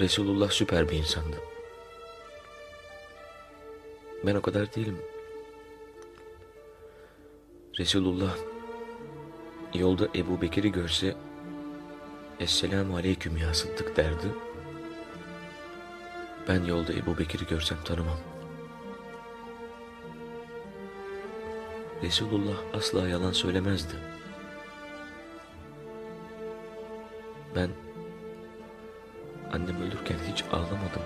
Resulullah süper bir insandı. Ben o kadar değilim. Resulullah yolda Ebu Bekir'i görse Esselamu Aleyküm ya Sıddık derdi. Ben yolda Ebu Bekir'i görsem tanımam. Resulullah asla yalan söylemezdi. Ölürken hiç ağlamadım.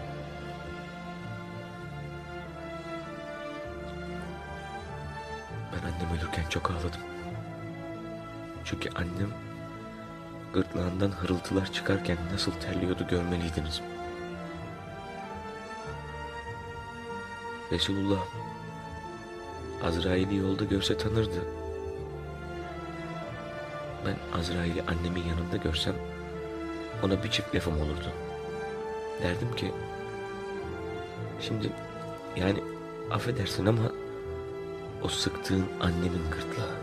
Ben annem ölürken çok ağladım. Çünkü annem gırtlağından hırıltılar çıkarken nasıl terliyordu görmeliydiniz. Resulullah Azrail'i yolda görse tanırdı. Ben Azrail'i annemin yanında görsem ona bir çift lafım olurdu. Derdim ki şimdi yani affedersin ama o sıktığın annemin gırtlağı.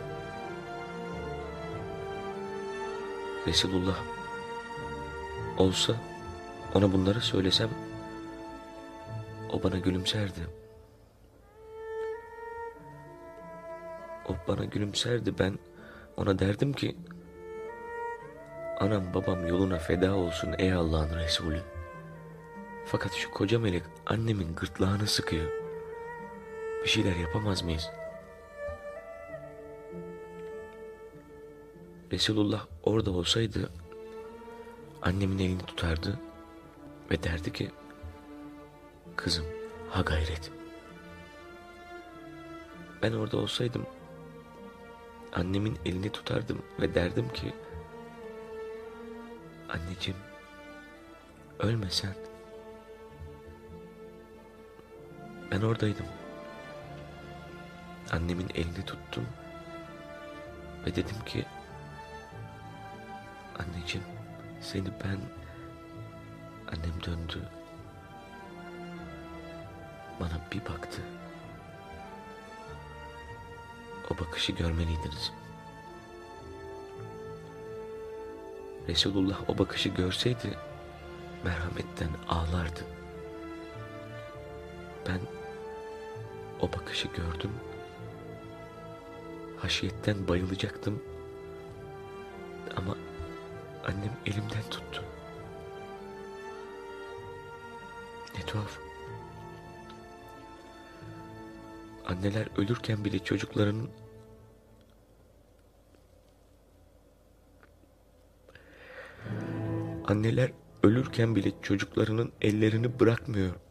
Resulullah olsa ona bunları söylesem o bana gülümserdi. O bana gülümserdi ben ona derdim ki anam babam yoluna feda olsun ey Allah'ın Resulü. Fakat şu koca melek annemin gırtlağını sıkıyor. Bir şeyler yapamaz mıyız? Resulullah orada olsaydı annemin elini tutardı ve derdi ki kızım ha gayret. Ben orada olsaydım annemin elini tutardım ve derdim ki anneciğim ölme Ben oradaydım. Annemin elini tuttum ve dedim ki anneciğim seni ben annem döndü. Bana bir baktı. O bakışı görmeliydiniz. Resulullah o bakışı görseydi merhametten ağlardı ben o bakışı gördüm haşiyetten bayılacaktım ama annem elimden tuttu. Ne tuhaf. Anneler ölürken bile çocuklarının Anneler ölürken bile çocuklarının ellerini bırakmıyor.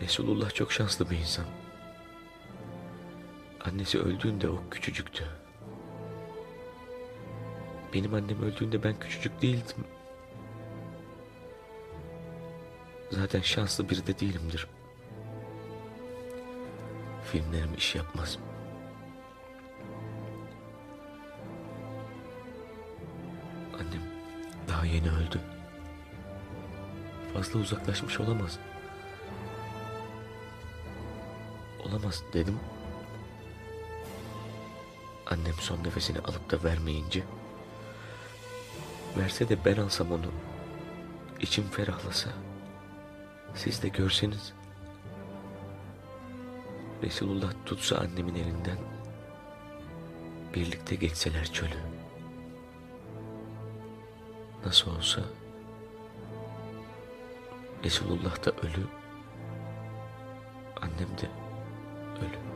Resulullah çok şanslı bir insan. Annesi öldüğünde o küçücüktü. Benim annem öldüğünde ben küçücük değildim. Zaten şanslı biri de değilimdir. Filmlerim iş yapmaz. Annem daha yeni öldü. Fazla uzaklaşmış olamaz. Olamaz dedim. Annem son nefesini alıp da vermeyince verse de ben alsam onu içim ferahlasa siz de görseniz Resulullah tutsa annemin elinden birlikte geçseler çölü nasıl olsa Resulullah da ölü annem de ölü